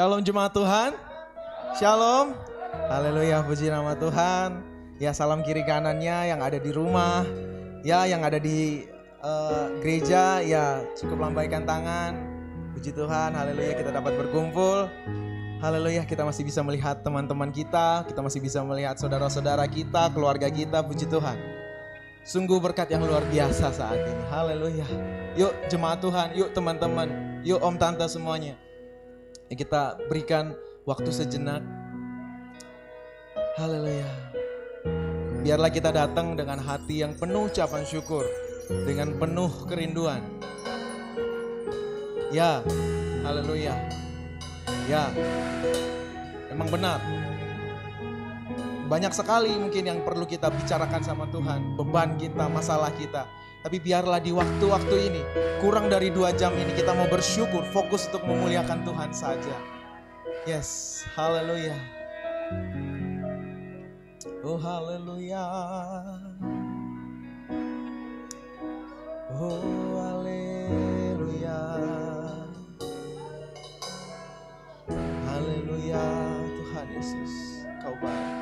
Shalom jemaat Tuhan. Shalom. Haleluya, puji nama Tuhan. Ya, salam kiri kanannya yang ada di rumah. Ya, yang ada di uh, gereja, ya cukup lambaikan tangan. Puji Tuhan, haleluya kita dapat berkumpul. Haleluya, kita masih bisa melihat teman-teman kita, kita masih bisa melihat saudara-saudara kita, keluarga kita, puji Tuhan. Sungguh berkat yang luar biasa saat ini. Haleluya. Yuk jemaat Tuhan, yuk teman-teman, yuk om tante semuanya. Kita berikan waktu sejenak. Haleluya. Biarlah kita datang dengan hati yang penuh ucapan syukur, dengan penuh kerinduan. Ya, haleluya. Ya, emang benar. Banyak sekali mungkin yang perlu kita bicarakan sama Tuhan, beban kita, masalah kita. Tapi biarlah di waktu-waktu ini, kurang dari dua jam ini kita mau bersyukur, fokus untuk memuliakan Tuhan saja. Yes, haleluya. Oh haleluya. Oh haleluya. Haleluya. Tuhan Yesus, Kau baik.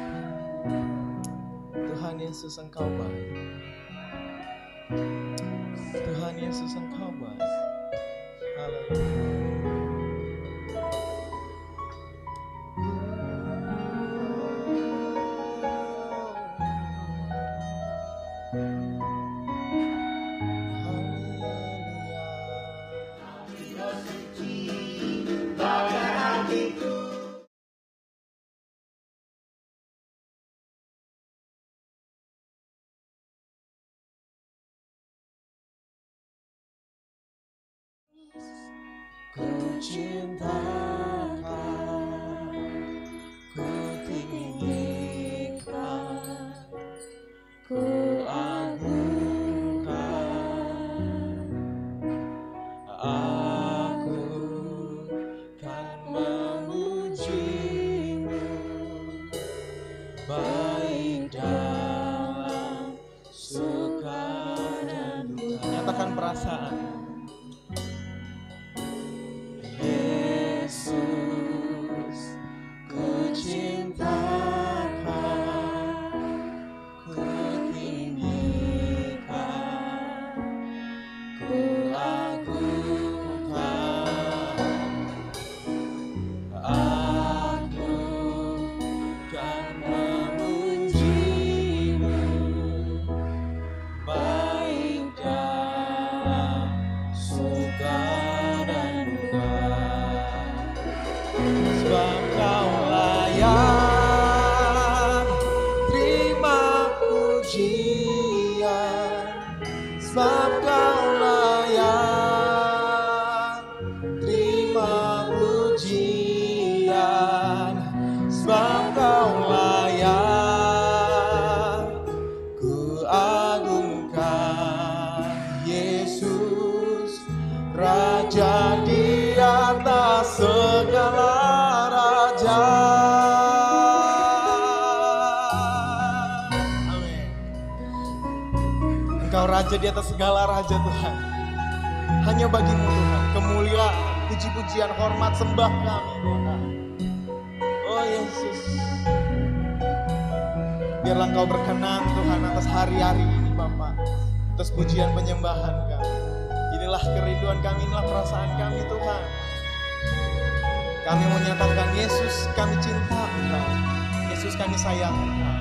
Tuhan Yesus, Engkau baik. Tuhan Yesus Engkau baik. Haleluya. Ku cinta Yesus. Biarlah engkau berkenan Tuhan atas hari-hari ini Bapak. Atas pujian penyembahan kami. Inilah kerinduan kami, inilah perasaan kami Tuhan. Kami menyatakan Yesus kami cinta Engkau. Yesus kami sayang Engkau.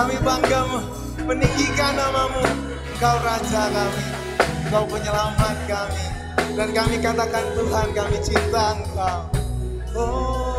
Kami bangga meninggikan namamu. Kau Raja kami, Kau penyelamat kami. Dan kami katakan Tuhan kami cinta Engkau. Oh.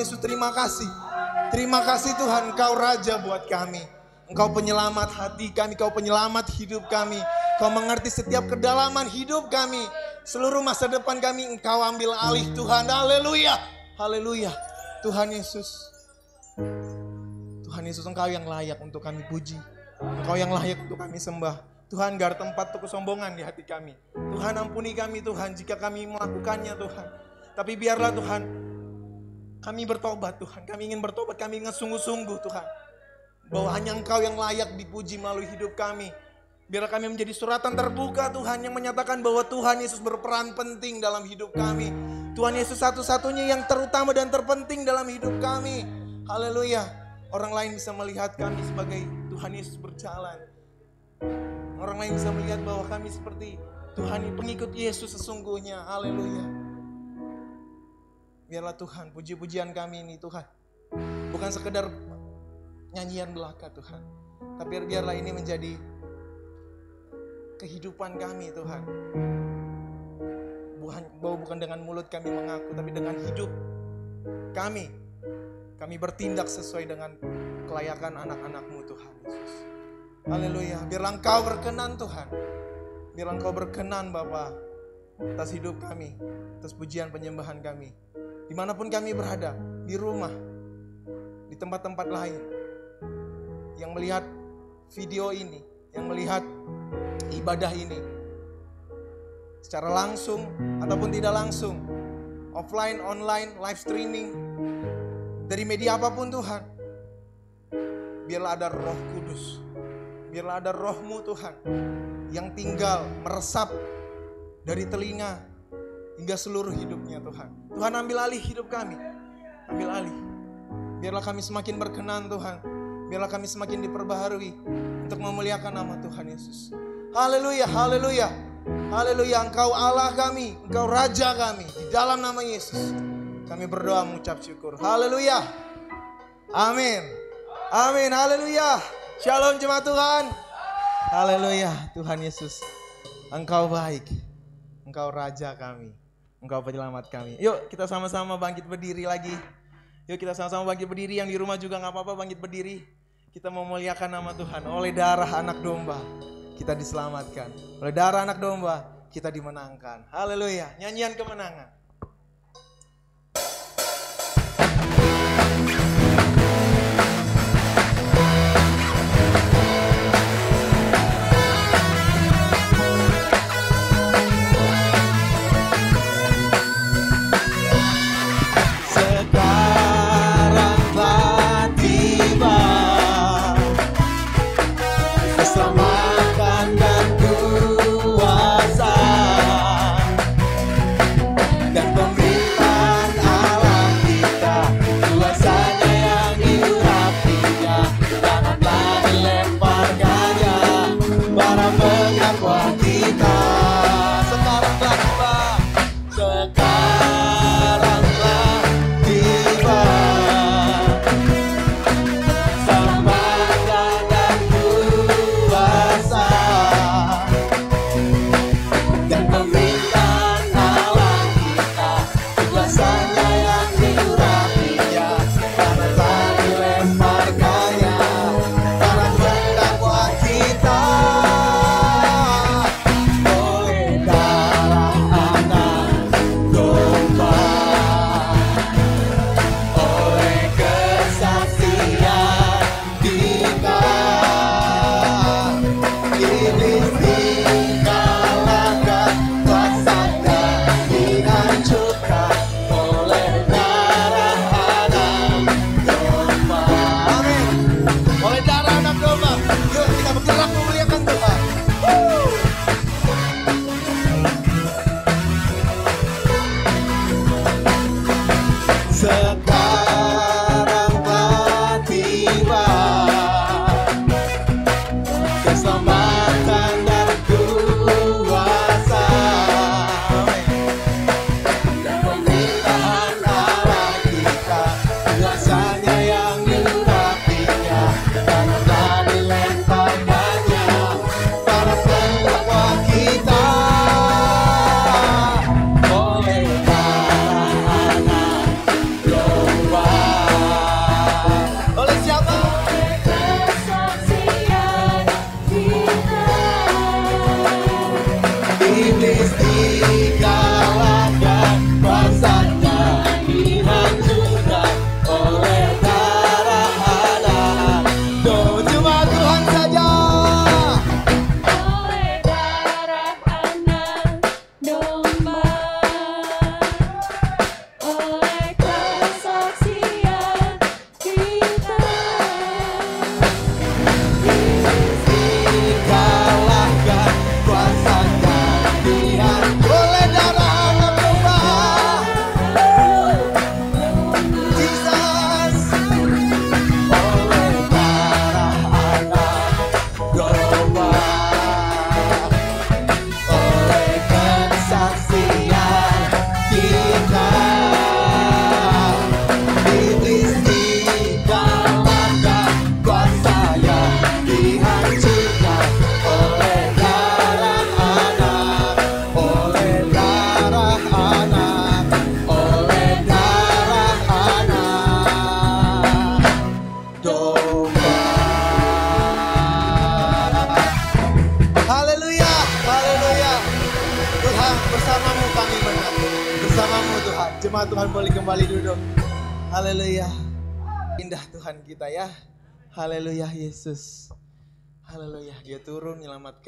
Yesus terima kasih. Terima kasih Tuhan engkau Raja buat kami. Engkau penyelamat hati kami, Engkau penyelamat hidup kami. Kau mengerti setiap kedalaman hidup kami. Seluruh masa depan kami Engkau ambil alih Tuhan. Haleluya. Haleluya. Tuhan Yesus. Tuhan Yesus Engkau yang layak untuk kami puji. Engkau yang layak untuk kami sembah. Tuhan gar tempat untuk kesombongan di hati kami. Tuhan ampuni kami Tuhan jika kami melakukannya Tuhan. Tapi biarlah Tuhan kami bertobat Tuhan. Kami ingin bertobat, kami ingin sungguh-sungguh Tuhan bahwa hanya Engkau yang layak dipuji melalui hidup kami. Biar kami menjadi suratan terbuka Tuhan yang menyatakan bahwa Tuhan Yesus berperan penting dalam hidup kami. Tuhan Yesus satu-satunya yang terutama dan terpenting dalam hidup kami. Haleluya. Orang lain bisa melihat kami sebagai Tuhan Yesus berjalan. Orang lain bisa melihat bahwa kami seperti Tuhan pengikut Yesus sesungguhnya. Haleluya. Biarlah Tuhan puji-pujian kami ini Tuhan. Bukan sekedar nyanyian belaka Tuhan. Tapi biarlah ini menjadi kehidupan kami Tuhan. Bukan, bukan dengan mulut kami mengaku, tapi dengan hidup kami. Kami bertindak sesuai dengan kelayakan anak-anakmu Tuhan Yesus. Haleluya. Biarlah engkau berkenan Tuhan. Biarlah engkau berkenan Bapa atas hidup kami, atas pujian penyembahan kami. Di mana pun kami berada, di rumah, di tempat-tempat lain, yang melihat video ini, yang melihat ibadah ini secara langsung ataupun tidak langsung, offline, online, live streaming, dari media apa pun Tuhan. Biarlah ada roh kudus, biarlah ada rohmu Tuhan yang tinggal meresap dari telinga hingga seluruh hidupnya Tuhan. Tuhan ambil alih hidup kami, ambil alih. Biarlah kami semakin berkenan Tuhan Biarlah kami semakin diperbaharui untuk memuliakan nama Tuhan Yesus. Haleluya, haleluya. Haleluya, Engkau Allah kami, Engkau Raja kami. Di dalam nama Yesus, kami berdoa mengucap syukur. Haleluya. Amin. Amin, haleluya. Shalom jemaat Tuhan. Haleluya, Tuhan Yesus. Engkau baik. Engkau Raja kami. Engkau penyelamat kami. Yuk kita sama-sama bangkit berdiri lagi. Yuk kita sama-sama bangkit berdiri. Yang di rumah juga nggak apa-apa bangkit berdiri. Kita memuliakan nama Tuhan oleh darah anak domba. Kita diselamatkan. Oleh darah anak domba kita dimenangkan. Haleluya. Nyanyian kemenangan.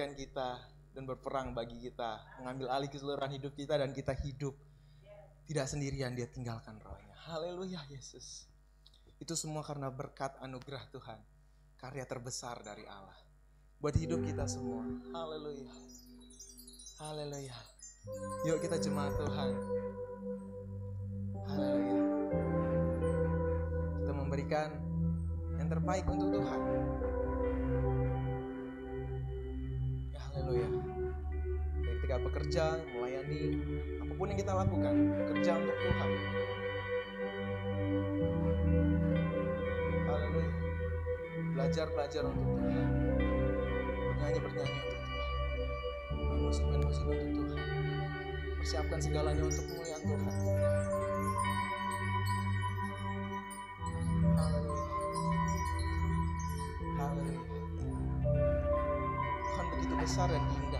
Menyelamatkan kita dan berperang bagi kita. Mengambil alih keseluruhan hidup kita dan kita hidup. Tidak sendirian dia tinggalkan rohnya. Haleluya Yesus. Itu semua karena berkat anugerah Tuhan. Karya terbesar dari Allah. Buat hidup kita semua. Haleluya. Haleluya. Yuk kita jemaat Tuhan. Haleluya. Kita memberikan yang terbaik untuk Tuhan. Haleluya. Ketika bekerja, melayani, apa pun yang kita lakukan, bekerja untuk Tuhan. Haleluya. Belajar-belajar untuk Tuhan. Bernyanyi-bernyanyi untuk Tuhan. Main musik-main musik untuk Tuhan. Persiapkan segalanya untuk kemuliaan Tuhan. Tuhan begitu besar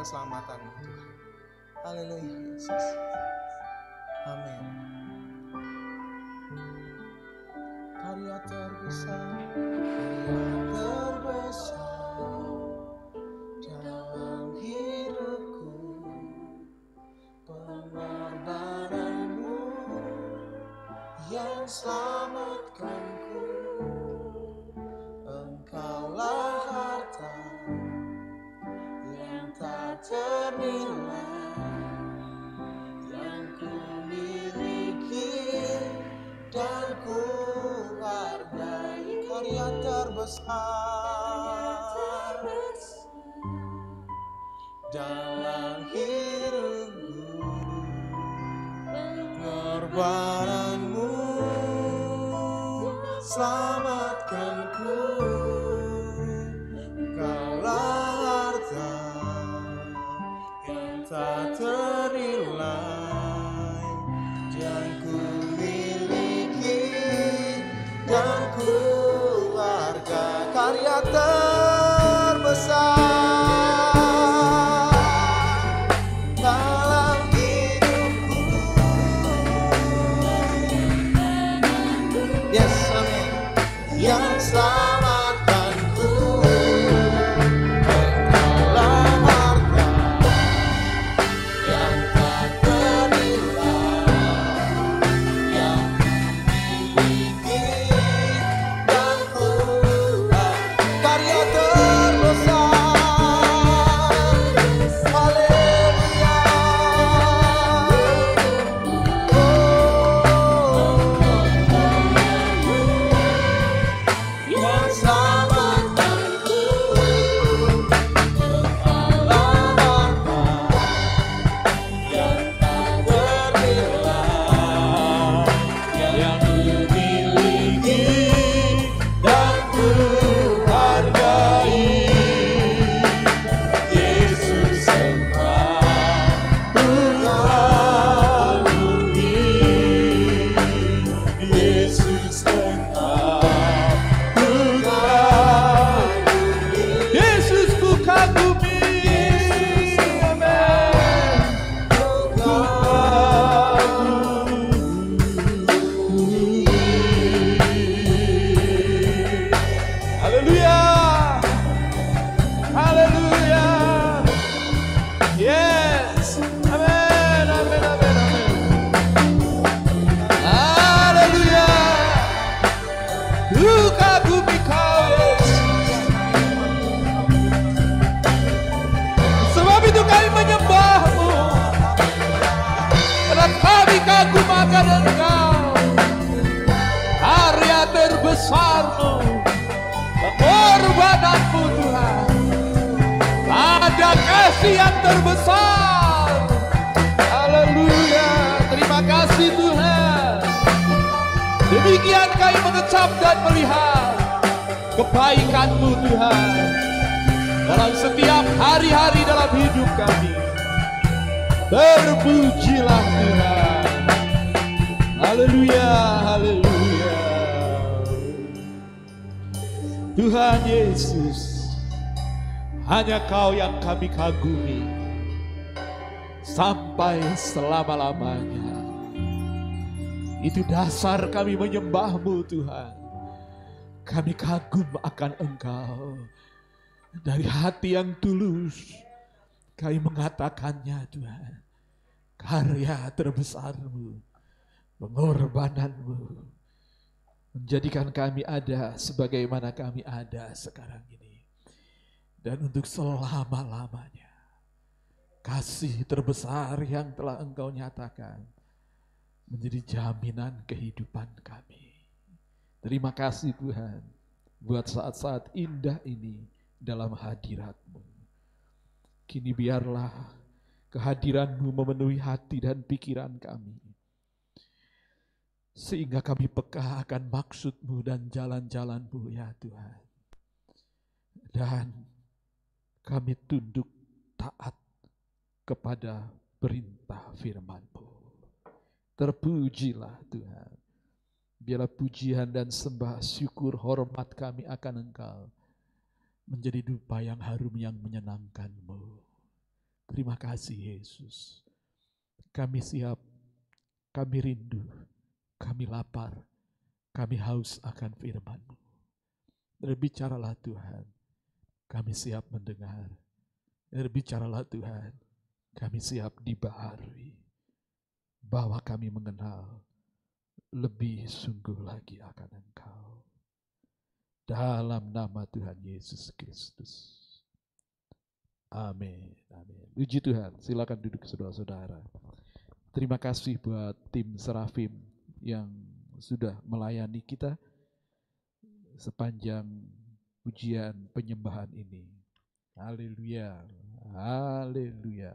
keselamatan Tuhan. Haleluya Yesus. Amin. Karya terbesar, karya terbesar dalam hidupku, pengorbananmu yang selamatkanku. Engkaulah ternilai yang ku miliki dan ku hargai karya terbesar dalam hidupku pengorbananmu. Selamatkanku tak ternilai kami kagumi sampai selama-lamanya. Itu dasar kami menyembahmu Tuhan. Kami kagum akan Engkau. Dari hati yang tulus kami mengatakannya Tuhan. Karya terbesarmu, pengorbananmu, menjadikan kami ada sebagaimana kami ada sekarang ini dan untuk selama-lamanya. Kasih terbesar yang telah engkau nyatakan menjadi jaminan kehidupan kami. Terima kasih Tuhan buat saat-saat indah ini dalam hadiratmu. Kini biarlah kehadiranmu memenuhi hati dan pikiran kami. Sehingga kami peka akan maksudmu dan jalan-jalanmu ya Tuhan. Dan kami tunduk taat kepada perintah firman-Mu. Terpujilah Tuhan. Biarlah pujian dan sembah syukur hormat kami akan Engkau menjadi dupa yang harum yang menyenangkan-Mu. Terima kasih Yesus. Kami siap, kami rindu, kami lapar, kami haus akan firman-Mu. Berbicaralah Tuhan kami siap mendengar. Berbicaralah Tuhan, kami siap dibaharui. Bahwa kami mengenal lebih sungguh lagi akan Engkau. Dalam nama Tuhan Yesus Kristus. Amin. Amin. Puji Tuhan. Silakan duduk saudara-saudara. Terima kasih buat tim Serafim yang sudah melayani kita sepanjang pujian penyembahan ini. Haleluya. Haleluya.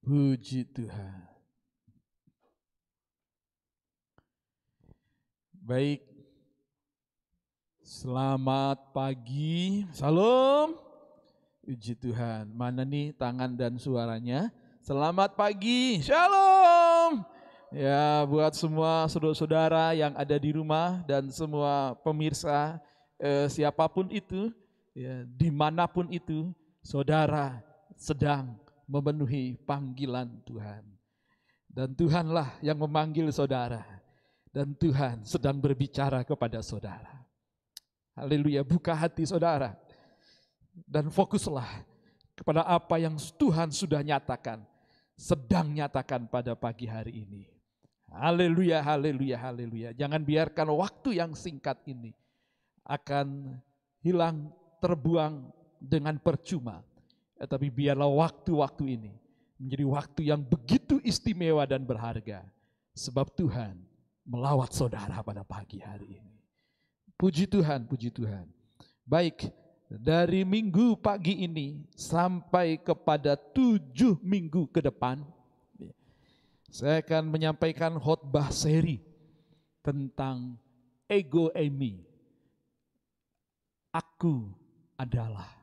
Puji Tuhan. Baik. Selamat pagi. Salam. Puji Tuhan. Mana nih tangan dan suaranya? Selamat pagi. Shalom. Ya, buat semua saudara-saudara yang ada di rumah dan semua pemirsa eh, siapa pun itu, ya, di mana pun itu, saudara sedang memenuhi panggilan Tuhan. Dan Tuhanlah yang memanggil saudara. Dan Tuhan sedang berbicara kepada saudara. Haleluya, buka hati saudara. Dan fokuslah kepada apa yang Tuhan sudah nyatakan, sedang nyatakan pada pagi hari ini. Haleluya, haleluya, haleluya. Jangan biarkan waktu yang singkat ini akan hilang, terbuang dengan percuma. Tetapi biarlah waktu-waktu ini menjadi waktu yang begitu istimewa dan berharga. Sebab Tuhan melawat saudara pada pagi hari ini. Puji Tuhan, puji Tuhan. Baik, dari minggu pagi ini sampai kepada tujuh minggu ke depan, saya akan menyampaikan khotbah seri tentang ego emi. Aku adalah.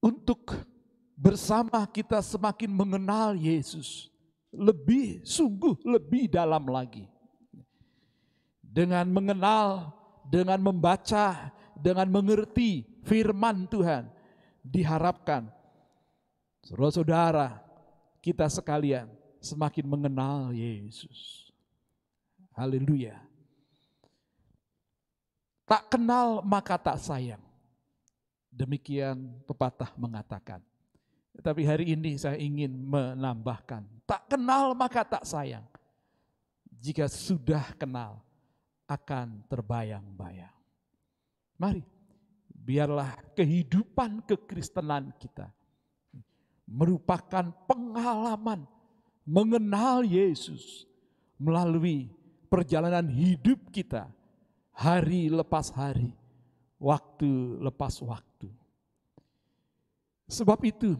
Untuk bersama kita semakin mengenal Yesus, lebih sungguh lebih dalam lagi dengan mengenal, dengan membaca, dengan mengerti firman Tuhan, diharapkan saudara-saudara kita sekalian semakin mengenal Yesus. Haleluya. Tak kenal maka tak sayang. Demikian pepatah mengatakan. Tapi hari ini saya ingin menambahkan, tak kenal maka tak sayang. Jika sudah kenal, akan terbayang-bayang. Mari, biarlah kehidupan kekristenan kita merupakan pengalaman mengenal Yesus melalui perjalanan hidup kita hari lepas hari, waktu lepas waktu. Sebab itu,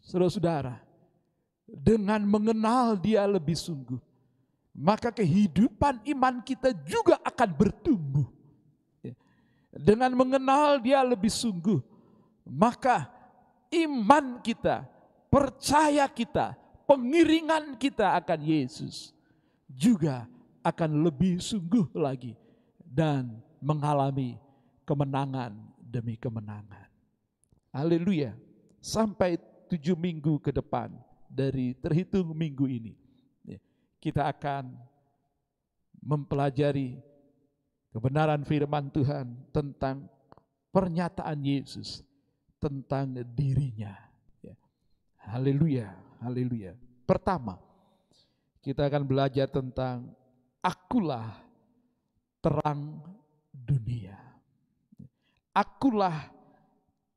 saudara-saudara, dengan mengenal Dia lebih sungguh, maka kehidupan iman kita juga akan bertumbuh. Dengan mengenal dia lebih sungguh, maka iman kita, percaya kita, pengiringan kita akan Yesus juga akan lebih sungguh lagi dan mengalami kemenangan demi kemenangan. Haleluya. Sampai tujuh minggu ke depan dari terhitung minggu ini kita akan mempelajari kebenaran firman Tuhan tentang pernyataan Yesus tentang dirinya. Ya. Haleluya, haleluya. Pertama, kita akan belajar tentang akulah terang dunia. Akulah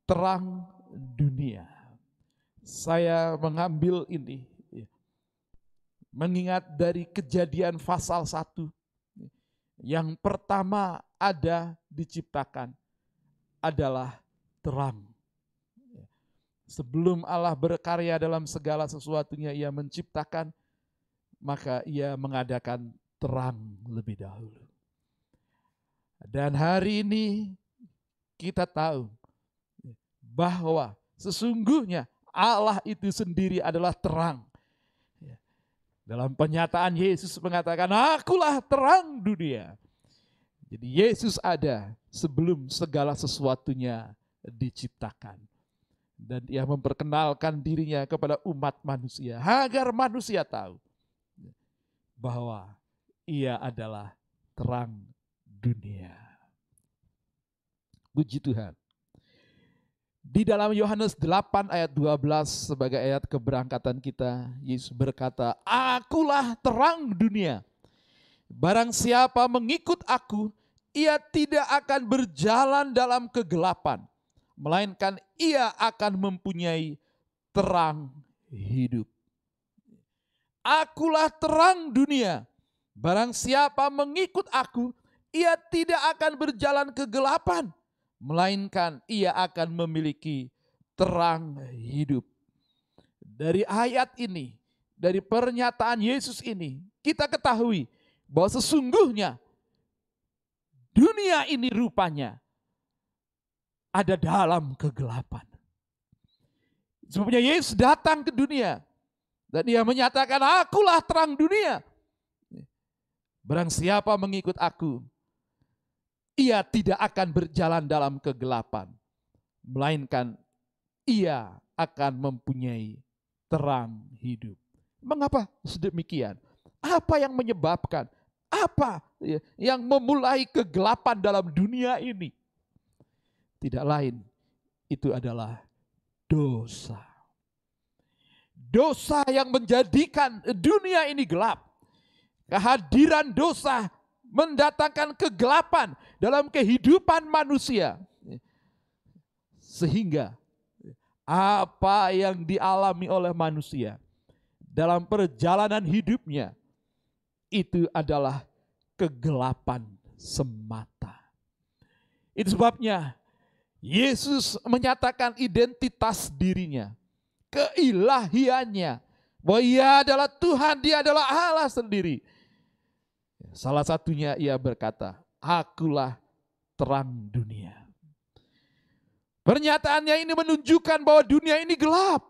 terang dunia. Saya mengambil ini mengingat dari kejadian pasal 1. Yang pertama ada diciptakan adalah terang. Sebelum Allah berkarya dalam segala sesuatunya, ia menciptakan, maka ia mengadakan terang lebih dahulu. Dan hari ini kita tahu bahwa sesungguhnya Allah itu sendiri adalah terang. Dalam pernyataan Yesus mengatakan, akulah terang dunia. Jadi Yesus ada sebelum segala sesuatunya diciptakan. Dan ia memperkenalkan dirinya kepada umat manusia. Agar manusia tahu bahwa ia adalah terang dunia. Puji Tuhan. Di dalam Yohanes 8 ayat 12 sebagai ayat keberangkatan kita, Yesus berkata, Akulah terang dunia. Barang siapa mengikut aku, ia tidak akan berjalan dalam kegelapan, melainkan ia akan mempunyai terang hidup. Akulah terang dunia. Barang siapa mengikut aku, ia tidak akan berjalan kegelapan, melainkan ia akan memiliki terang hidup. Dari ayat ini, dari pernyataan Yesus ini, kita ketahui bahwa sesungguhnya dunia ini rupanya ada dalam kegelapan. Sebabnya Yesus datang ke dunia dan ia menyatakan, akulah terang dunia. Barang siapa mengikut aku, ia tidak akan berjalan dalam kegelapan, melainkan ia akan mempunyai terang hidup. Mengapa sedemikian? Apa yang menyebabkan? Apa ya, yang memulai kegelapan dalam dunia ini? Tidak lain, itu adalah dosa. Dosa yang menjadikan dunia ini gelap. Kehadiran dosa mendatangkan kegelapan dalam kehidupan manusia. Sehingga apa yang dialami oleh manusia dalam perjalanan hidupnya itu adalah kegelapan semata. Itu sebabnya Yesus menyatakan identitas dirinya, keilahiannya, bahwa ia adalah Tuhan, dia adalah Allah sendiri. Salah satunya ia berkata, akulah terang dunia. Pernyataannya ini menunjukkan bahwa dunia ini gelap.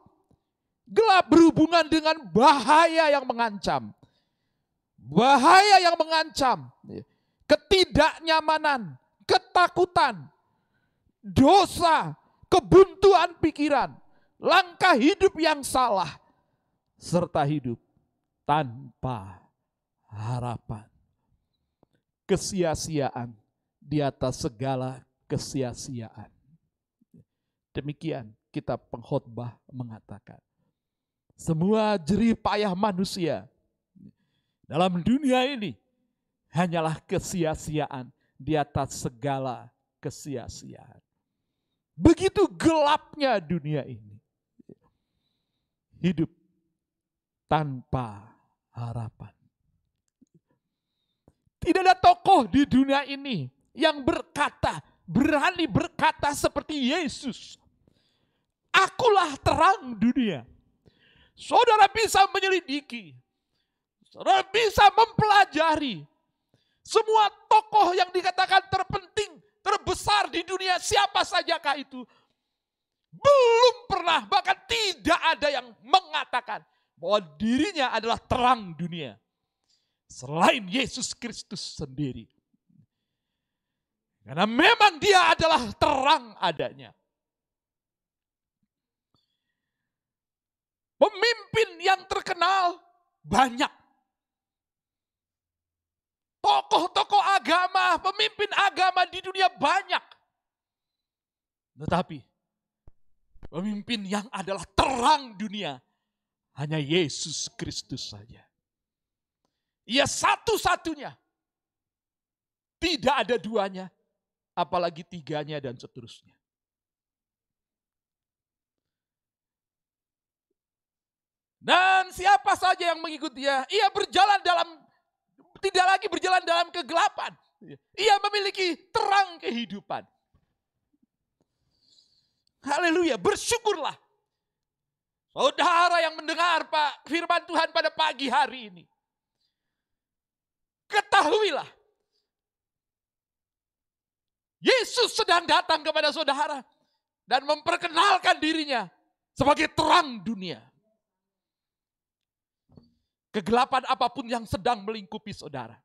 Gelap berhubungan dengan bahaya yang mengancam. Bahaya yang mengancam. Ketidaknyamanan, ketakutan, dosa, kebuntuan pikiran, langkah hidup yang salah, serta hidup tanpa harapan. Kesia-siaan di atas segala kesia-siaan. Demikian kita pengkhotbah mengatakan. Semua jerih payah manusia dalam dunia ini hanyalah kesia-siaan di atas segala kesia-siaan. Begitu gelapnya dunia ini. Hidup tanpa harapan. Tidak ada tokoh di dunia ini yang berkata, berani berkata seperti Yesus. Akulah terang dunia. Saudara bisa menyelidiki. Saudara bisa mempelajari. Semua tokoh yang dikatakan terpenting, terbesar di dunia, siapa sajakah itu? Belum pernah, bahkan tidak ada yang mengatakan bahwa dirinya adalah terang dunia. Selain Yesus Kristus sendiri. Karena memang dia adalah terang adanya. Pemimpin yang terkenal banyak. Tokoh-tokoh agama, pemimpin agama di dunia banyak. Tetapi pemimpin yang adalah terang dunia hanya Yesus Kristus saja. Ia satu-satunya. Tidak ada duanya, apalagi tiganya dan seterusnya. Dan siapa saja yang mengikuti dia, ia berjalan dalam tidak lagi berjalan dalam kegelapan. Ia memiliki terang kehidupan. Haleluya, bersyukurlah. Saudara yang mendengar Pak firman Tuhan pada pagi hari ini. Ketahuilah. Yesus sedang datang kepada saudara dan memperkenalkan dirinya sebagai terang dunia. Kegelapan apa pun yang sedang melingkupi saudara.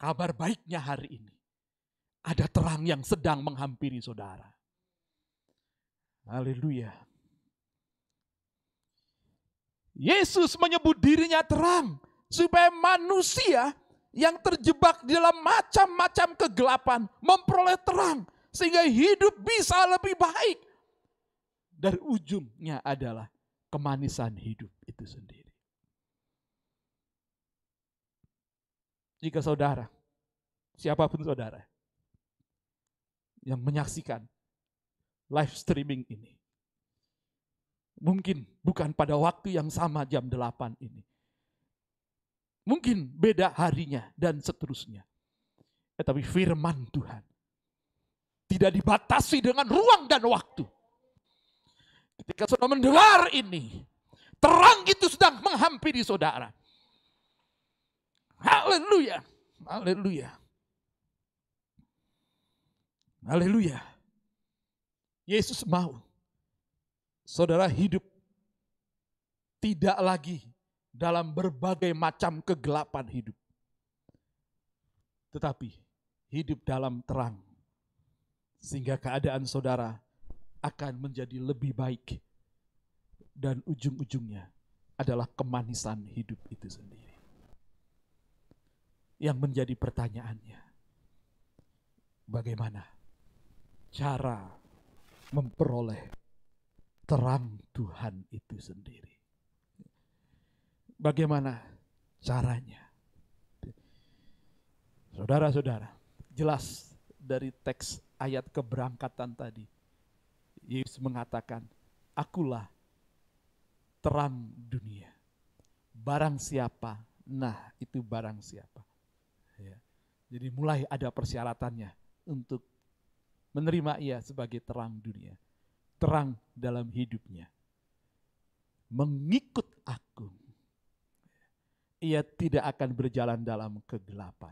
Kabar baiknya hari ini. Ada terang yang sedang menghampiri saudara. Haleluya. Yesus menyebut dirinya terang. Supaya manusia yang terjebak di dalam macam-macam kegelapan memperoleh terang. Sehingga hidup bisa lebih baik. Dan ujungnya adalah kemanisan hidup itu sendiri. Jika saudara, siapa pun saudara, yang menyaksikan live streaming ini, mungkin bukan pada waktu yang sama jam 8 ini. Mungkin beda harinya dan seterusnya. Tetapi firman Tuhan tidak dibatasi dengan ruang dan waktu. Ketika saudara mendengar ini, terang itu sedang menghampiri saudara. Haleluya. Haleluya. Haleluya. Yesus mau saudara hidup tidak lagi dalam berbagai macam kegelapan hidup. Tetapi hidup dalam terang. Sehingga keadaan saudara akan menjadi lebih baik. Dan ujung-ujungnya adalah kemanisan hidup itu sendiri. Yang menjadi pertanyaannya. Bagaimana cara memperoleh terang Tuhan itu sendiri? Bagaimana caranya? Saudara-saudara, jelas dari teks ayat keberangkatan tadi. Yesus mengatakan, akulah terang dunia. Barang siapa, nah itu barang siapa. Jadi mulai ada persyaratannya untuk menerima ia sebagai terang dunia. Terang dalam hidupnya. Mengikut aku. Ia tidak akan berjalan dalam kegelapan.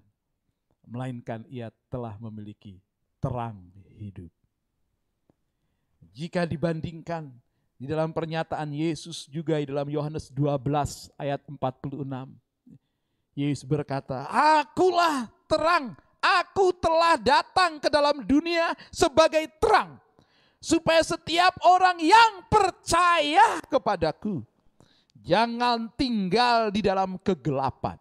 Melainkan ia telah memiliki terang hidup. Jika dibandingkan di dalam pernyataan Yesus juga di dalam Yohanes 12 ayat 46. Yesus berkata, Akulah terang, aku telah datang ke dalam dunia sebagai terang. Supaya setiap orang yang percaya kepadaku, jangan tinggal di dalam kegelapan.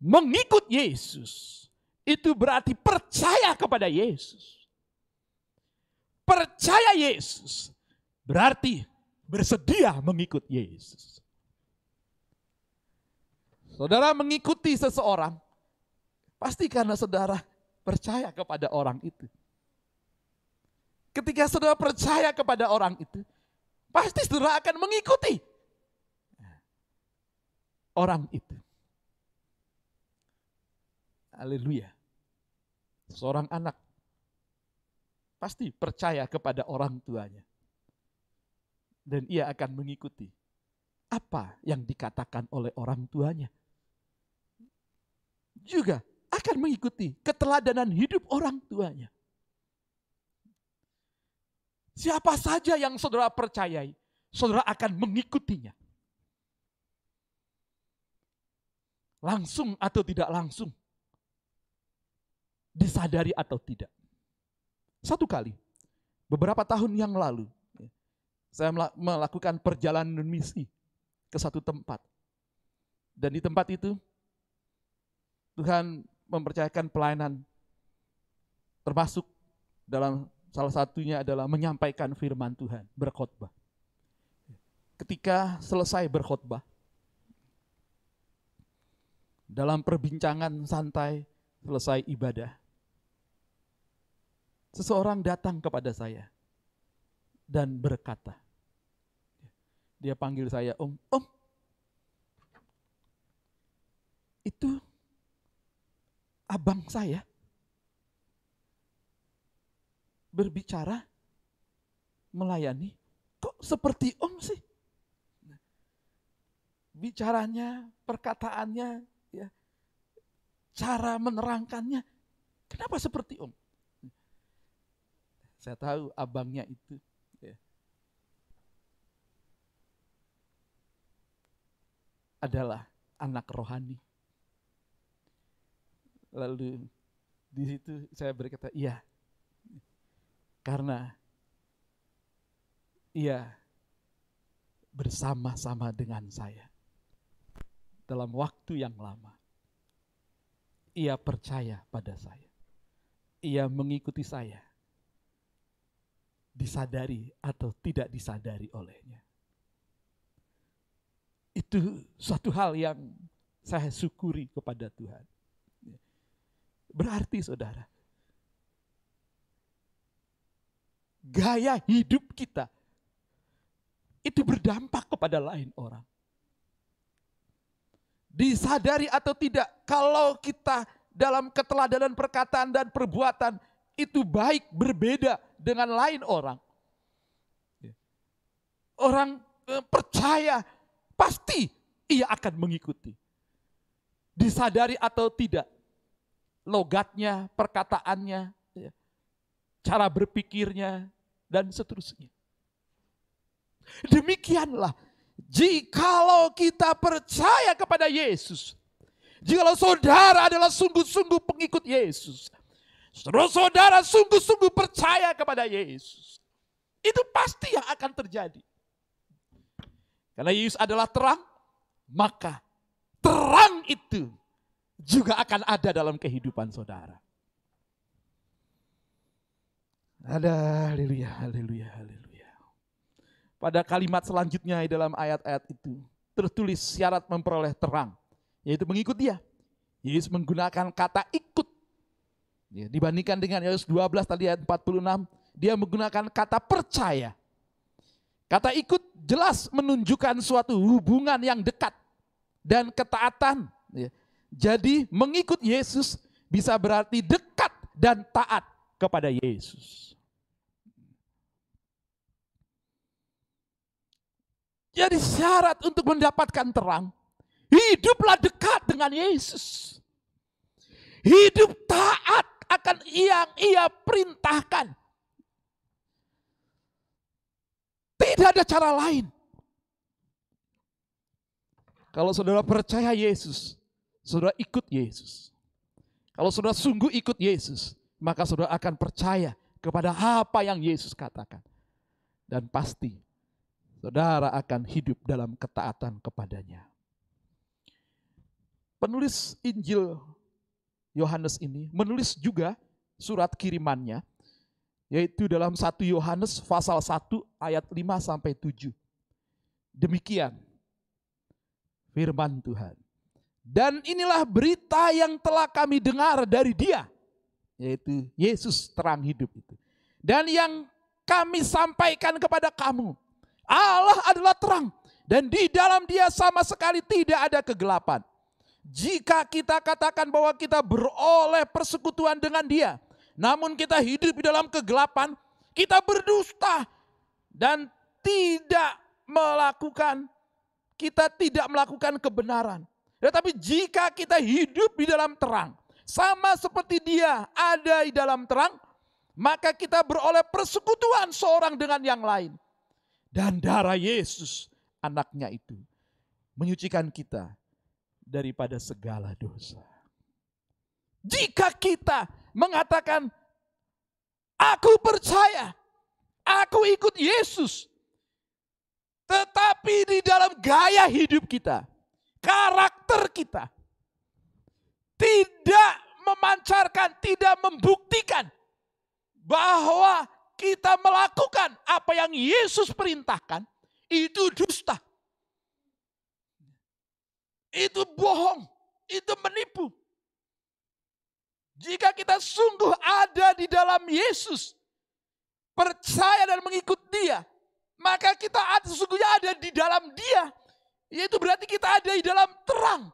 Mengikut Yesus itu berarti percaya kepada Yesus. Percaya Yesus berarti bersedia mengikut Yesus. Saudara mengikuti seseorang, pasti karena saudara percaya kepada orang itu. Ketika saudara percaya kepada orang itu, pasti saudara akan mengikuti orang itu. Haleluya. Seorang anak pasti percaya kepada orang tuanya. Dan ia akan mengikuti apa yang dikatakan oleh orang tuanya. Juga akan mengikuti keteladanan hidup orang tuanya. Siapa saja yang saudara percayai, saudara akan mengikutinya. Langsung atau tidak langsung disadari atau tidak. Satu kali, beberapa tahun yang lalu, saya melakukan perjalanan misi ke satu tempat. Dan di tempat itu, Tuhan mempercayakan pelayanan, termasuk dalam salah satunya adalah menyampaikan firman Tuhan, berkhotbah. Ketika selesai berkhotbah, dalam perbincangan santai selesai ibadah, seseorang datang kepada saya dan berkata, dia panggil saya om, om, itu abang saya berbicara, melayani, kok seperti om sih? Bicaranya, perkataannya, ya, cara menerangkannya, kenapa seperti om? Saya tahu abangnya itu. Ya. Adalah anak rohani. Lalu di situ saya berkata, iya. Karena ia bersama-sama dengan saya dalam waktu yang lama. Ia percaya pada saya. Ia mengikuti saya disadari atau tidak disadari olehnya. Itu suatu hal yang saya syukuri kepada Tuhan. Berarti saudara, gaya hidup kita itu berdampak kepada lain orang. Disadari atau tidak, kalau kita dalam keteladanan perkataan dan perbuatan itu baik berbeda dengan lain orang. Orang eh, percaya pasti ia akan mengikuti. Disadari atau tidak, logatnya, perkataannya, ya, cara berpikirnya, dan seterusnya. Demikianlah, jikalau kita percaya kepada Yesus, jikalau saudara adalah sungguh-sungguh pengikut Yesus, Saudara-saudara sungguh-sungguh percaya kepada Yesus. Itu pasti yang akan terjadi. Karena Yesus adalah terang, maka terang itu juga akan ada dalam kehidupan saudara. Ada, haleluya, haleluya, haleluya. Pada kalimat selanjutnya di dalam ayat-ayat itu, tertulis syarat memperoleh terang, yaitu mengikut dia. Yesus menggunakan kata ikut. Ya, dibandingkan dengan Yesus 12 tadi ayat 46, dia menggunakan kata percaya. Kata ikut jelas menunjukkan suatu hubungan yang dekat dan ketaatan. Ya. Jadi mengikut Yesus bisa berarti dekat dan taat kepada Yesus. Jadi syarat untuk mendapatkan terang, hiduplah dekat dengan Yesus. Hidup taat akan yang ia perintahkan. Tidak ada cara lain. Kalau saudara percaya Yesus, saudara ikut Yesus. Kalau saudara sungguh ikut Yesus, maka saudara akan percaya kepada apa yang Yesus katakan. Dan pasti saudara akan hidup dalam ketaatan kepadanya. Penulis Injil Yohanes ini menulis juga surat kirimannya yaitu dalam 1 Yohanes pasal 1 ayat 5 sampai 7. Demikian firman Tuhan. Dan inilah berita yang telah kami dengar dari dia, yaitu Yesus terang hidup itu. Dan yang kami sampaikan kepada kamu, Allah adalah terang dan di dalam dia sama sekali tidak ada kegelapan. Jika kita katakan bahwa kita beroleh persekutuan dengan dia, namun kita hidup di dalam kegelapan, kita berdusta dan tidak melakukan kita tidak melakukan kebenaran. Tetapi jika kita hidup di dalam terang, sama seperti dia ada di dalam terang, maka kita beroleh persekutuan seorang dengan yang lain. Dan darah Yesus anaknya itu menyucikan kita daripada segala dosa. Jika kita mengatakan, aku percaya, aku ikut Yesus, tetapi di dalam gaya hidup kita, karakter kita, tidak memancarkan, tidak membuktikan bahwa kita melakukan apa yang Yesus perintahkan, itu dusta. Itu bohong, itu menipu. Jika kita sungguh ada di dalam Yesus, percaya dan mengikut dia, maka kita sesungguhnya ada di dalam dia. Yaitu berarti kita ada di dalam terang.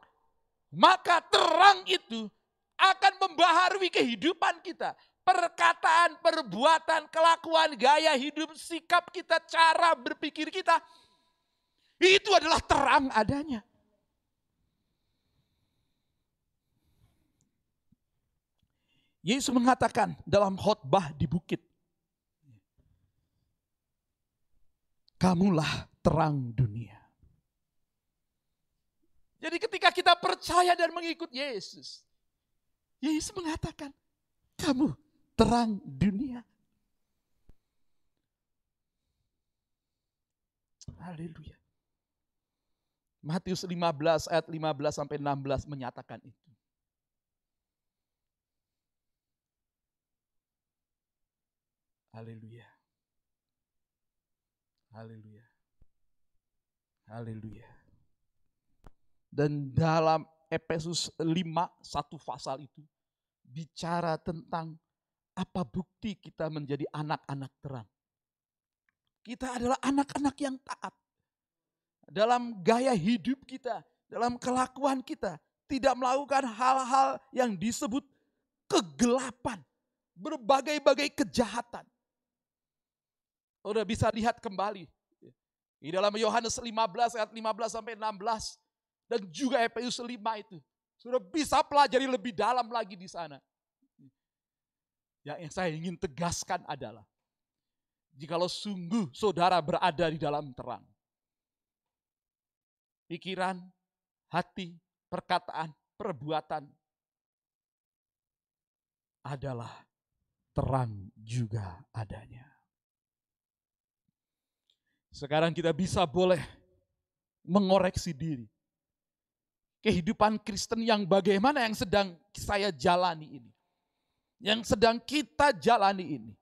Maka terang itu akan membaharui kehidupan kita perkataan, perbuatan, kelakuan, gaya hidup, sikap kita, cara berpikir kita, itu adalah terang adanya. Yesus mengatakan dalam khotbah di bukit, kamulah terang dunia. Jadi ketika kita percaya dan mengikut Yesus, Yesus mengatakan, kamu terang dunia. Haleluya. Matius 15 ayat 15 sampai 16 menyatakan itu. Haleluya. Haleluya. Haleluya. Dan dalam Efesus 5 satu pasal itu bicara tentang apa bukti kita menjadi anak-anak terang? Kita adalah anak-anak yang taat. Dalam gaya hidup kita, dalam kelakuan kita, tidak melakukan hal-hal yang disebut kegelapan, berbagai-bagai kejahatan. Sudah bisa lihat kembali di dalam Yohanes 15 ayat 15 sampai 16 dan juga Efesus 5 itu. Sudah bisa pelajari lebih dalam lagi di sana. Yang saya ingin tegaskan adalah, jikalau sungguh saudara berada di dalam terang, pikiran, hati, perkataan, perbuatan adalah terang juga adanya. Sekarang kita bisa boleh mengoreksi diri. Kehidupan Kristen yang bagaimana yang sedang saya jalani ini. Yang sedang kita jalani ini.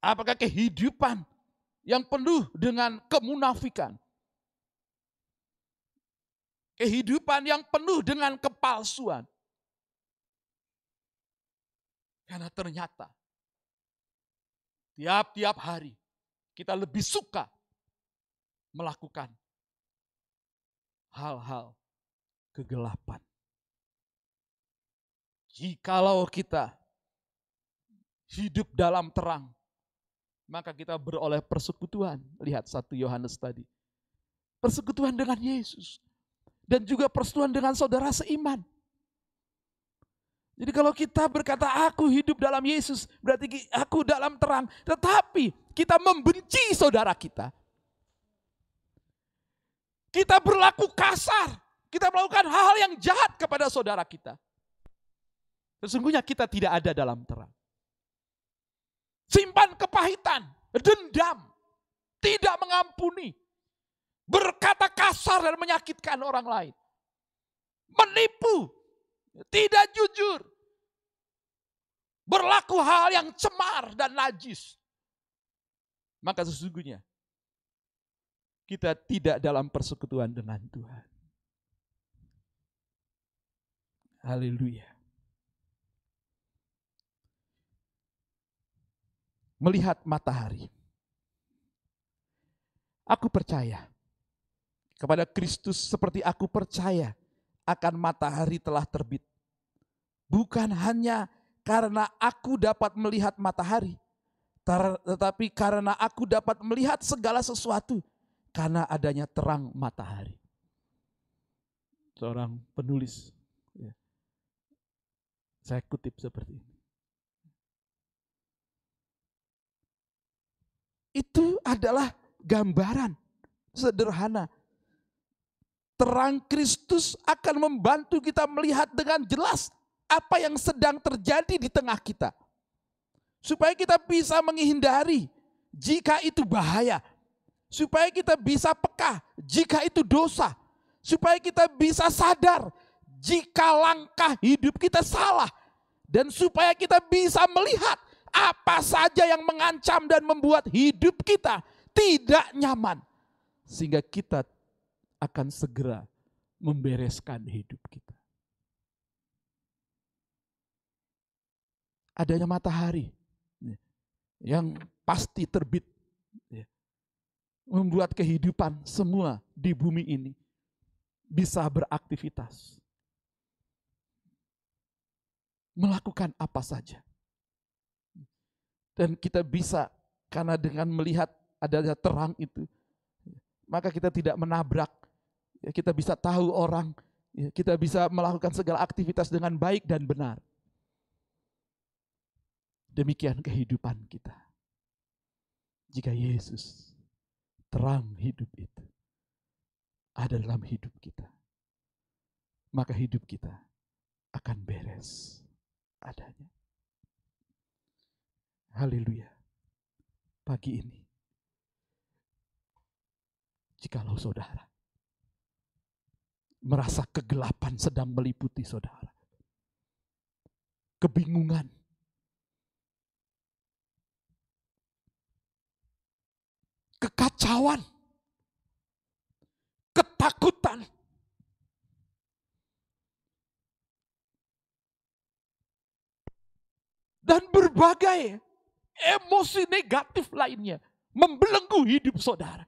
Apakah kehidupan yang penuh dengan kemunafikan? Kehidupan yang penuh dengan kepalsuan. Karena ternyata tiap-tiap hari kita lebih suka melakukan hal-hal kegelapan. Jikalau kita hidup dalam terang, maka kita beroleh persekutuan. Lihat satu Yohanes tadi. Persekutuan dengan Yesus. Dan juga persekutuan dengan saudara seiman. Jadi kalau kita berkata aku hidup dalam Yesus, berarti aku dalam terang. Tetapi kita membenci saudara kita. Kita berlaku kasar. Kita melakukan hal-hal yang jahat kepada saudara kita. Sesungguhnya kita tidak ada dalam terang. Simpan kepahitan, dendam, tidak mengampuni, berkata kasar dan menyakitkan orang lain. Menipu, tidak jujur, berlaku hal yang cemar dan najis, maka sesungguhnya kita tidak dalam persekutuan dengan Tuhan. Haleluya. Melihat matahari. Aku percaya kepada Kristus seperti aku percaya akan matahari telah terbit. Bukan hanya karena aku dapat melihat matahari, tetapi karena aku dapat melihat segala sesuatu karena adanya terang matahari. Seorang penulis. Saya kutip seperti ini. Itu adalah gambaran sederhana. Terang Kristus akan membantu kita melihat dengan jelas apa yang sedang terjadi di tengah kita. Supaya kita bisa menghindari jika itu bahaya. Supaya kita bisa peka jika itu dosa. Supaya kita bisa sadar jika langkah hidup kita salah. Dan supaya kita bisa melihat apa saja yang mengancam dan membuat hidup kita tidak nyaman. Sehingga kita akan segera membereskan hidup kita. adanya matahari yang pasti terbit membuat kehidupan semua di bumi ini bisa beraktivitas melakukan apa saja. Dan kita bisa karena dengan melihat adanya terang itu maka kita tidak menabrak. Kita bisa tahu orang kita bisa melakukan segala aktivitas dengan baik dan benar. Demikian kehidupan kita. Jika Yesus terang hidup itu ada dalam hidup kita, maka hidup kita akan beres adanya. Haleluya. Pagi ini, jikalau saudara merasa kegelapan sedang meliputi saudara, kebingungan, kekacauan, ketakutan. Dan berbagai emosi negatif lainnya membelenggu hidup saudara.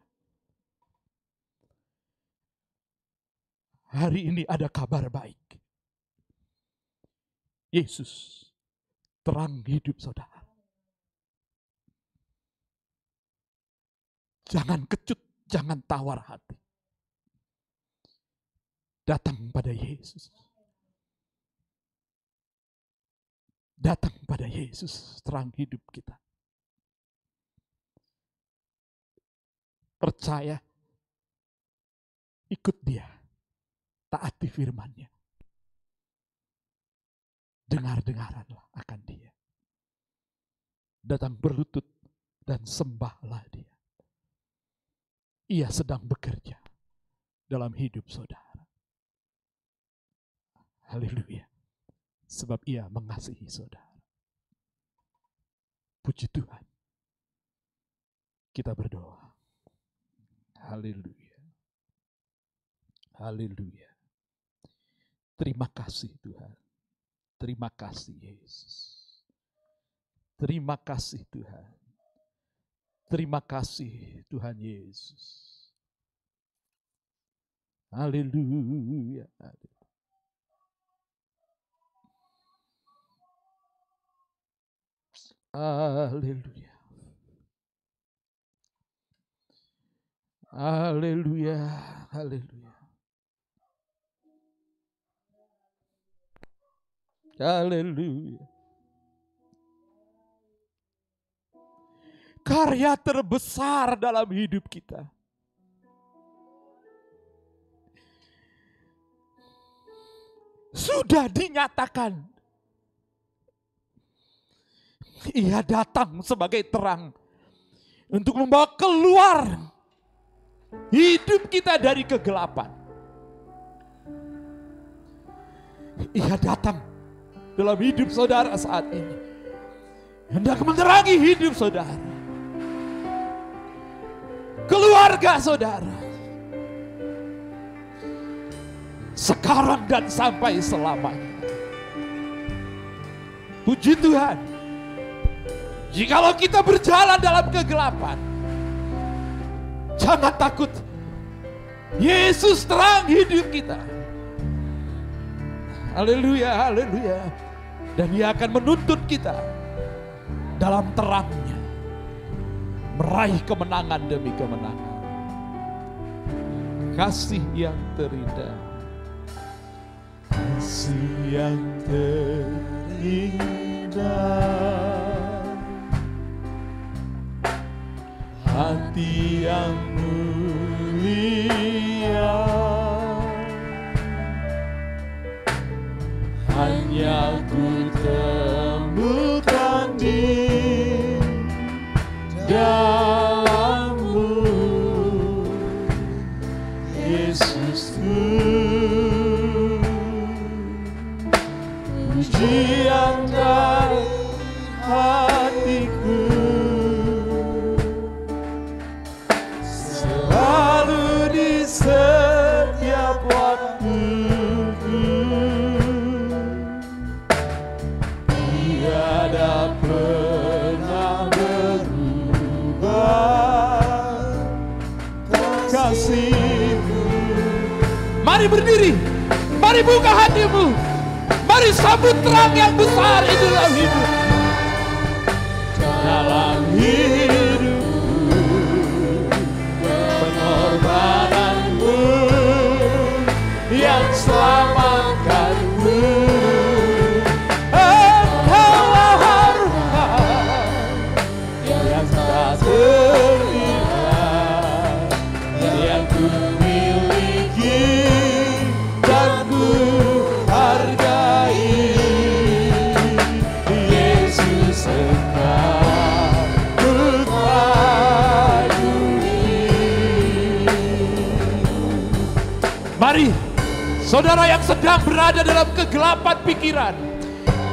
Hari ini ada kabar baik. Yesus terang hidup saudara. Jangan kecut, jangan tawar hati. Datang pada Yesus. Datang pada Yesus, terang hidup kita. Percaya, ikut dia, taati firmannya. Dengar-dengaranlah akan dia. Datang berlutut dan sembahlah dia ia sedang bekerja dalam hidup saudara. Haleluya. Sebab ia mengasihi saudara. Puji Tuhan. Kita berdoa. Haleluya. Haleluya. Terima kasih Tuhan. Terima kasih Yesus. Terima kasih Tuhan. Terima kasih Tuhan Yesus. Haleluya. Haleluya. Haleluya. Haleluya. Haleluya. Karya terbesar dalam hidup kita. Sudah dinyatakan. Ia datang sebagai terang untuk membawa keluar hidup kita dari kegelapan. Ia datang dalam hidup saudara saat ini. Hendak menerangi hidup saudara. Keluarga saudara. Sekarang dan sampai selamanya. Puji Tuhan. Jikalau kita berjalan dalam kegelapan. Jangan takut. Yesus terang hidup kita. Haleluya, haleluya. Dan dia akan menuntut kita dalam terangnya. Meraih kemenangan demi kemenangan. Kasih yang terindah. Kasih yang terindah. Hati mari buka hatimu, mari sambut terang yang besar itu dalam hidup. Saudara yang sedang berada dalam kegelapan pikiran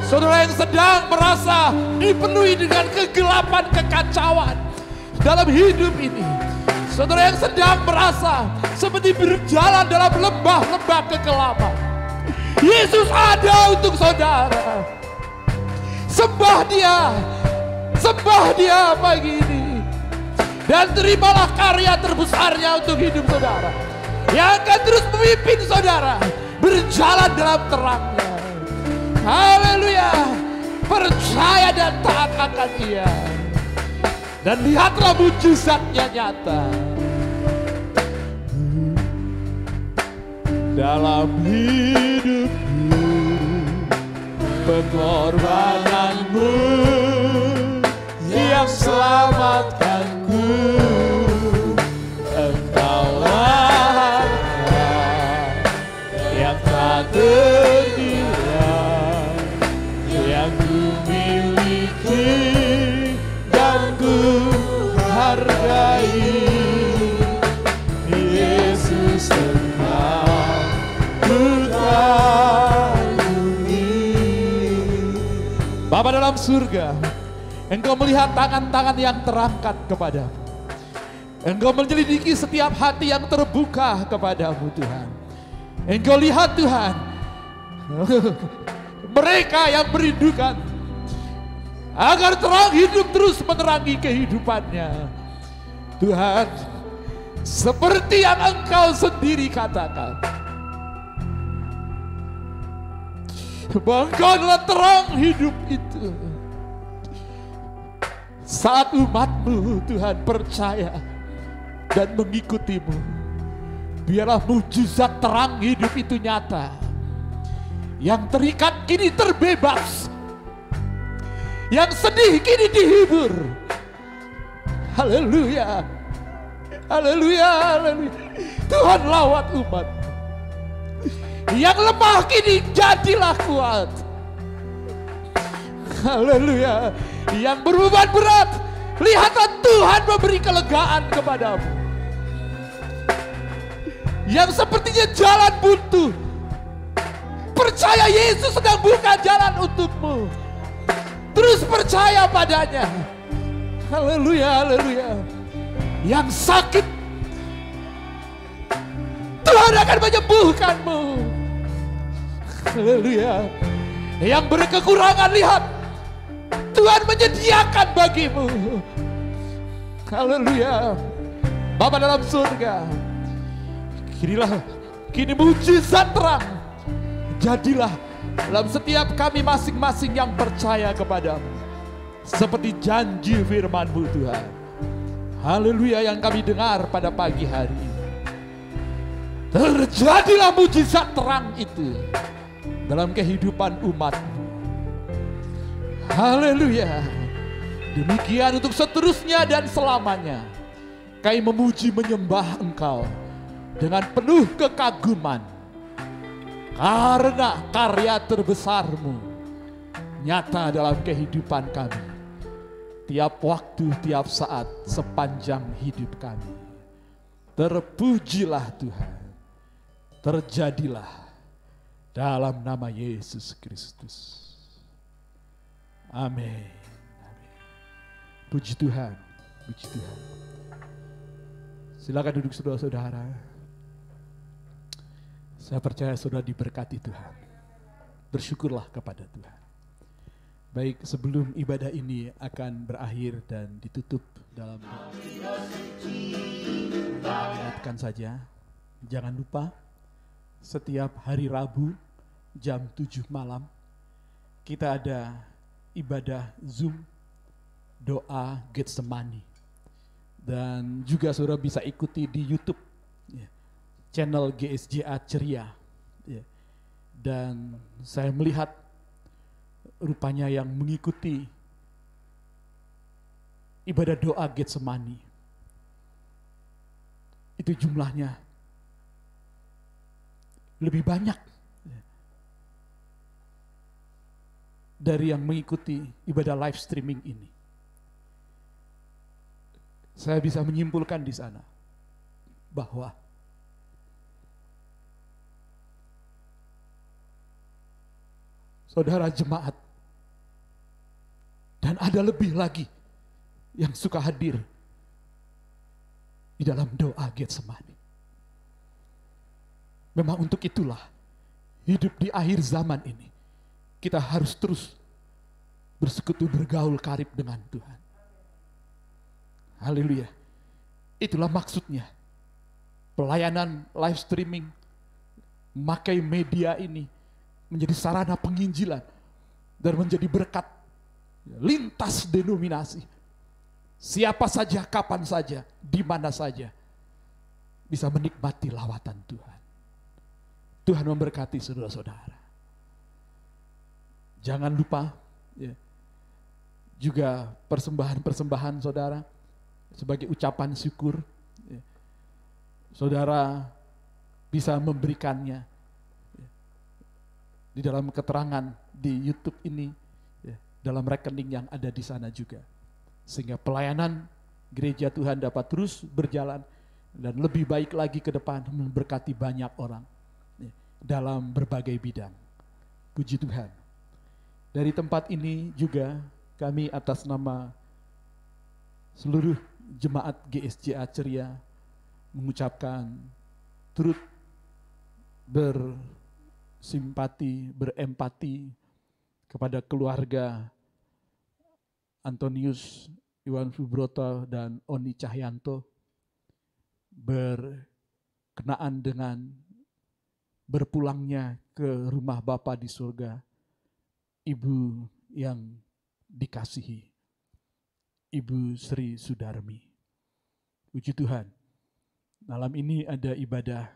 Saudara yang sedang merasa dipenuhi dengan kegelapan kekacauan dalam hidup ini. Saudara yang sedang merasa seperti berjalan dalam lembah-lembah kegelapan. Yesus ada untuk saudara. Sembah dia. Sembah dia pagi ini. Dan terimalah karya terbesarnya untuk hidup saudara. Yang akan terus memimpin saudara. Berjalan dalam terangnya. Haleluya. Percaya dan taat akan ia. Dan lihatlah mujizatnya nyata. Dalam hidupku pengorbananmu yang selamatkanku. Bapa dalam surga, Engkau melihat tangan-tangan yang terangkat kepadamu. Engkau menyelidiki setiap hati yang terbuka kepadamu Tuhan. Engkau lihat Tuhan, mereka yang merindukan agar terang hidup terus menerangi kehidupannya. Tuhan, seperti yang engkau sendiri katakan, bahwa adalah terang hidup itu. Saat umatmu Tuhan percaya dan mengikutimu. Biarlah mujizat terang hidup itu nyata. Yang terikat kini terbebas. Yang sedih kini dihibur. Haleluya. Haleluya. Tuhan lawat umat. Yang lemah kini jadilah kuat. Haleluya. Yang berbeban berat, lihatlah Tuhan memberi kelegaan kepadamu. Yang sepertinya jalan buntu, percaya Yesus sedang buka jalan untukmu. Terus percaya padanya. Haleluya, haleluya. Yang sakit, Tuhan akan menyembuhkanmu. Haleluya. Yang berkekurangan lihat, Tuhan menyediakan bagimu. Haleluya. Bapa dalam surga. Kinilah, kini mujizat terang. Jadilah dalam setiap kami masing-masing yang percaya kepadamu. Seperti janji firmanmu Tuhan. Haleluya yang kami dengar pada pagi hari ini. Terjadilah mujizat terang itu dalam kehidupan umatmu. Haleluya. Demikian untuk seterusnya dan selamanya. Kami memuji menyembah engkau dengan penuh kekaguman. Karena karya terbesarmu nyata dalam kehidupan kami. Tiap waktu, tiap saat, sepanjang hidup kami. Terpujilah Tuhan. Terjadilah dalam nama Yesus Kristus. Amin. Puji Tuhan, puji Tuhan. Silakan duduk saudara-saudara. Saya percaya saudara diberkati Tuhan. Bersyukurlah kepada Tuhan. Baik, sebelum ibadah ini akan berakhir dan ditutup dalam ingatkan saja, jangan lupa setiap hari Rabu jam 7 malam kita ada ibadah Zoom doa Getsemani. Dan juga saudara bisa ikuti di YouTube channel GSJA Ceria. Ya. Dan saya melihat rupanya yang mengikuti ibadah doa Getsemani. Itu jumlahnya lebih banyak dari yang mengikuti ibadah live streaming ini. Saya bisa menyimpulkan di sana bahwa saudara jemaat dan ada lebih lagi yang suka hadir di dalam doa Getsemani. Memang untuk itulah hidup di akhir zaman ini kita harus terus bersekutu bergaul karib dengan Tuhan. Haleluya. Itulah maksudnya. Pelayanan live streaming, memakai media ini menjadi sarana penginjilan dan menjadi berkat lintas denominasi. Siapa saja, kapan saja, di mana saja bisa menikmati lawatan Tuhan. Tuhan memberkati saudara-saudara. Jangan lupa ya, juga persembahan-persembahan saudara sebagai ucapan syukur. Ya. Saudara bisa memberikannya ya, di dalam keterangan di YouTube ini, ya, dalam rekening yang ada di sana juga. Sehingga pelayanan gereja Tuhan dapat terus berjalan dan lebih baik lagi ke depan memberkati banyak orang ya, dalam berbagai bidang. Puji Tuhan. Dari tempat ini juga kami atas nama seluruh jemaat GSJA Ceria mengucapkan turut bersimpati, berempati kepada keluarga Antonius Iwan Subroto dan Oni Cahyanto. Berkenaan dengan berpulangnya ke rumah Bapa di surga, ibu yang dikasihi, Ibu Sri Sudarmi. Puji Tuhan, malam ini ada ibadah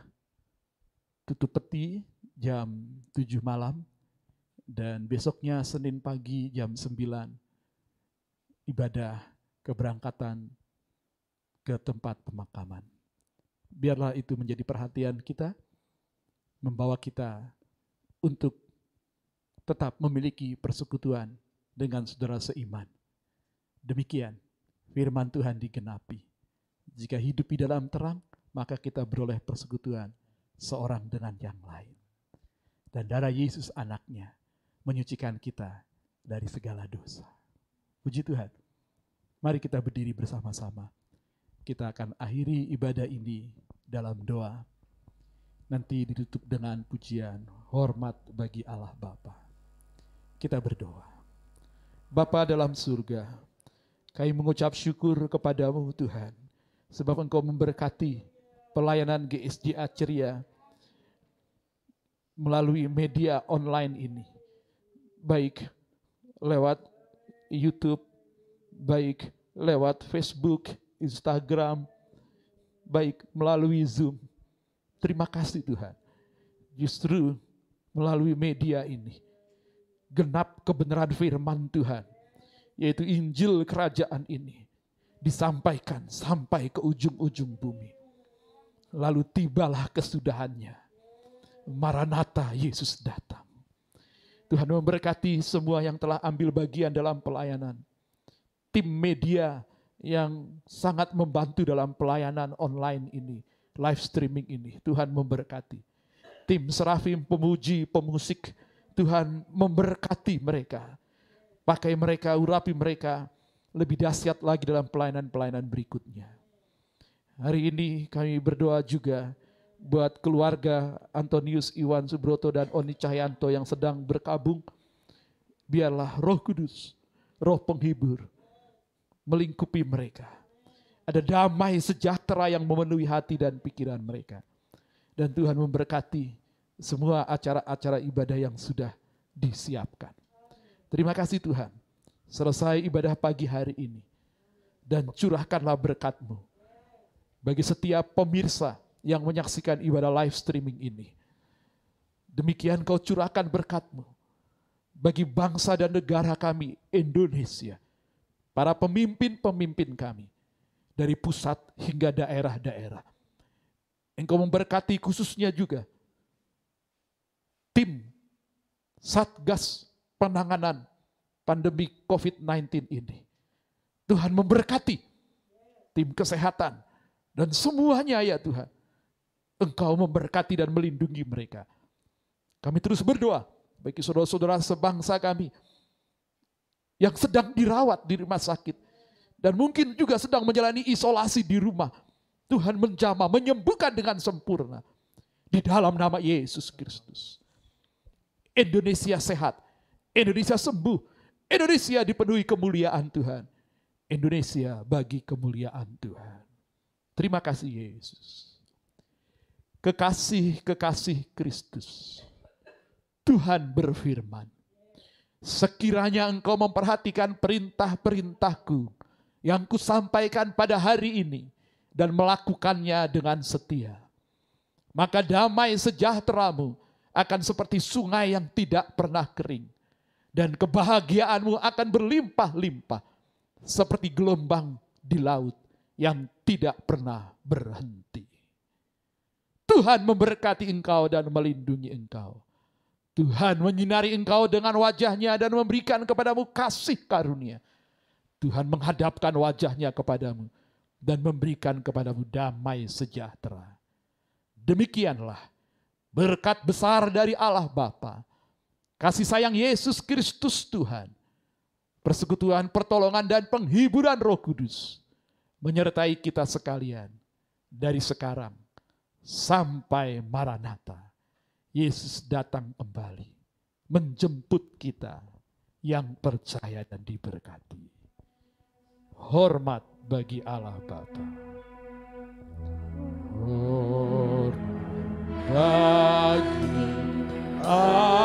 tutup peti jam 7 malam dan besoknya Senin pagi jam 9 ibadah keberangkatan ke tempat pemakaman. Biarlah itu menjadi perhatian kita, membawa kita untuk tetap memiliki persekutuan dengan saudara seiman. Demikian firman Tuhan digenapi. Jika hidup di dalam terang, maka kita beroleh persekutuan seorang dengan yang lain. Dan darah Yesus anaknya menyucikan kita dari segala dosa. Puji Tuhan. Mari kita berdiri bersama-sama. Kita akan akhiri ibadah ini dalam doa. Nanti ditutup dengan pujian hormat bagi Allah Bapa. Kita berdoa. Bapa dalam surga, kami mengucap syukur kepadamu Tuhan, sebab Engkau memberkati pelayanan GSJA Ceria melalui media online ini. Baik lewat YouTube, baik lewat Facebook, Instagram, baik melalui Zoom. Terima kasih Tuhan. Justru melalui media ini, genap kebenaran firman Tuhan yaitu Injil kerajaan ini disampaikan sampai ke ujung-ujung bumi. Lalu tibalah kesudahannya. Maranatha Yesus datang. Tuhan memberkati semua yang telah ambil bagian dalam pelayanan. Tim media yang sangat membantu dalam pelayanan online ini, live streaming ini. Tuhan memberkati. Tim serafim, pemuji, pemusik, Tuhan memberkati mereka Pakai mereka, urapi mereka lebih dahsyat lagi dalam pelayanan-pelayanan berikutnya. Hari ini kami berdoa juga buat keluarga Antonius Iwan Subroto dan Oni Cahyanto yang sedang berkabung. Biarlah roh kudus, roh penghibur melingkupi mereka. Ada damai sejahtera yang memenuhi hati dan pikiran mereka. Dan Tuhan memberkati semua acara-acara ibadah yang sudah disiapkan. Terima kasih Tuhan. Selesai ibadah pagi hari ini. Dan curahkanlah berkatmu. Bagi setiap pemirsa yang menyaksikan ibadah live streaming ini. Demikian kau curahkan berkatmu. Bagi bangsa dan negara kami Indonesia. Para pemimpin-pemimpin kami. Dari pusat hingga daerah-daerah. Engkau memberkati khususnya juga tim Satgas penanganan pandemi COVID-19 ini. Tuhan memberkati tim kesehatan dan semuanya ya Tuhan. Engkau memberkati dan melindungi mereka. Kami terus berdoa bagi saudara-saudara sebangsa kami yang sedang dirawat di rumah sakit dan mungkin juga sedang menjalani isolasi di rumah. Tuhan menjamah, menyembuhkan dengan sempurna di dalam nama Yesus Kristus. Indonesia sehat, Indonesia sembuh. Indonesia dipenuhi kemuliaan Tuhan. Indonesia bagi kemuliaan Tuhan. Terima kasih Yesus. Kekasih-kekasih Kristus. Tuhan berfirman. Sekiranya engkau memperhatikan perintah-perintahku yang kusampaikan pada hari ini dan melakukannya dengan setia. Maka damai sejahteramu akan seperti sungai yang tidak pernah kering dan kebahagiaanmu akan berlimpah-limpah seperti gelombang di laut yang tidak pernah berhenti. Tuhan memberkati engkau dan melindungi engkau. Tuhan menyinari engkau dengan wajahnya dan memberikan kepadamu kasih karunia. Tuhan menghadapkan wajahnya kepadamu dan memberikan kepadamu damai sejahtera. Demikianlah berkat besar dari Allah Bapa, kasih sayang Yesus Kristus Tuhan, persekutuan, pertolongan, dan penghiburan roh kudus menyertai kita sekalian dari sekarang sampai Maranatha. Yesus datang kembali menjemput kita yang percaya dan diberkati. Hormat bagi Allah Bapa. Hormat bagi Allah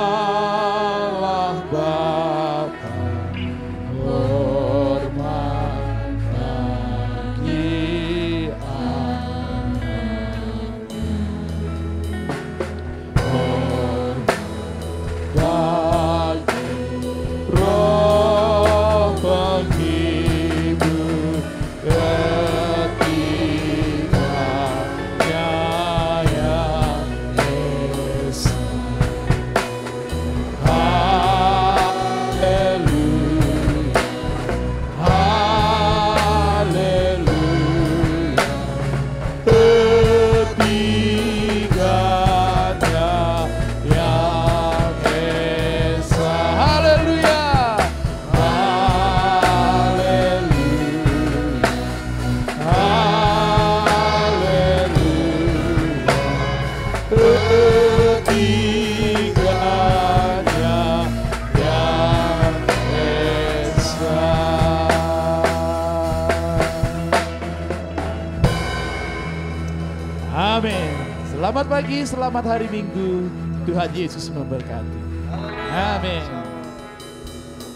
pagi, selamat hari Minggu. Tuhan Yesus memberkati. Amin.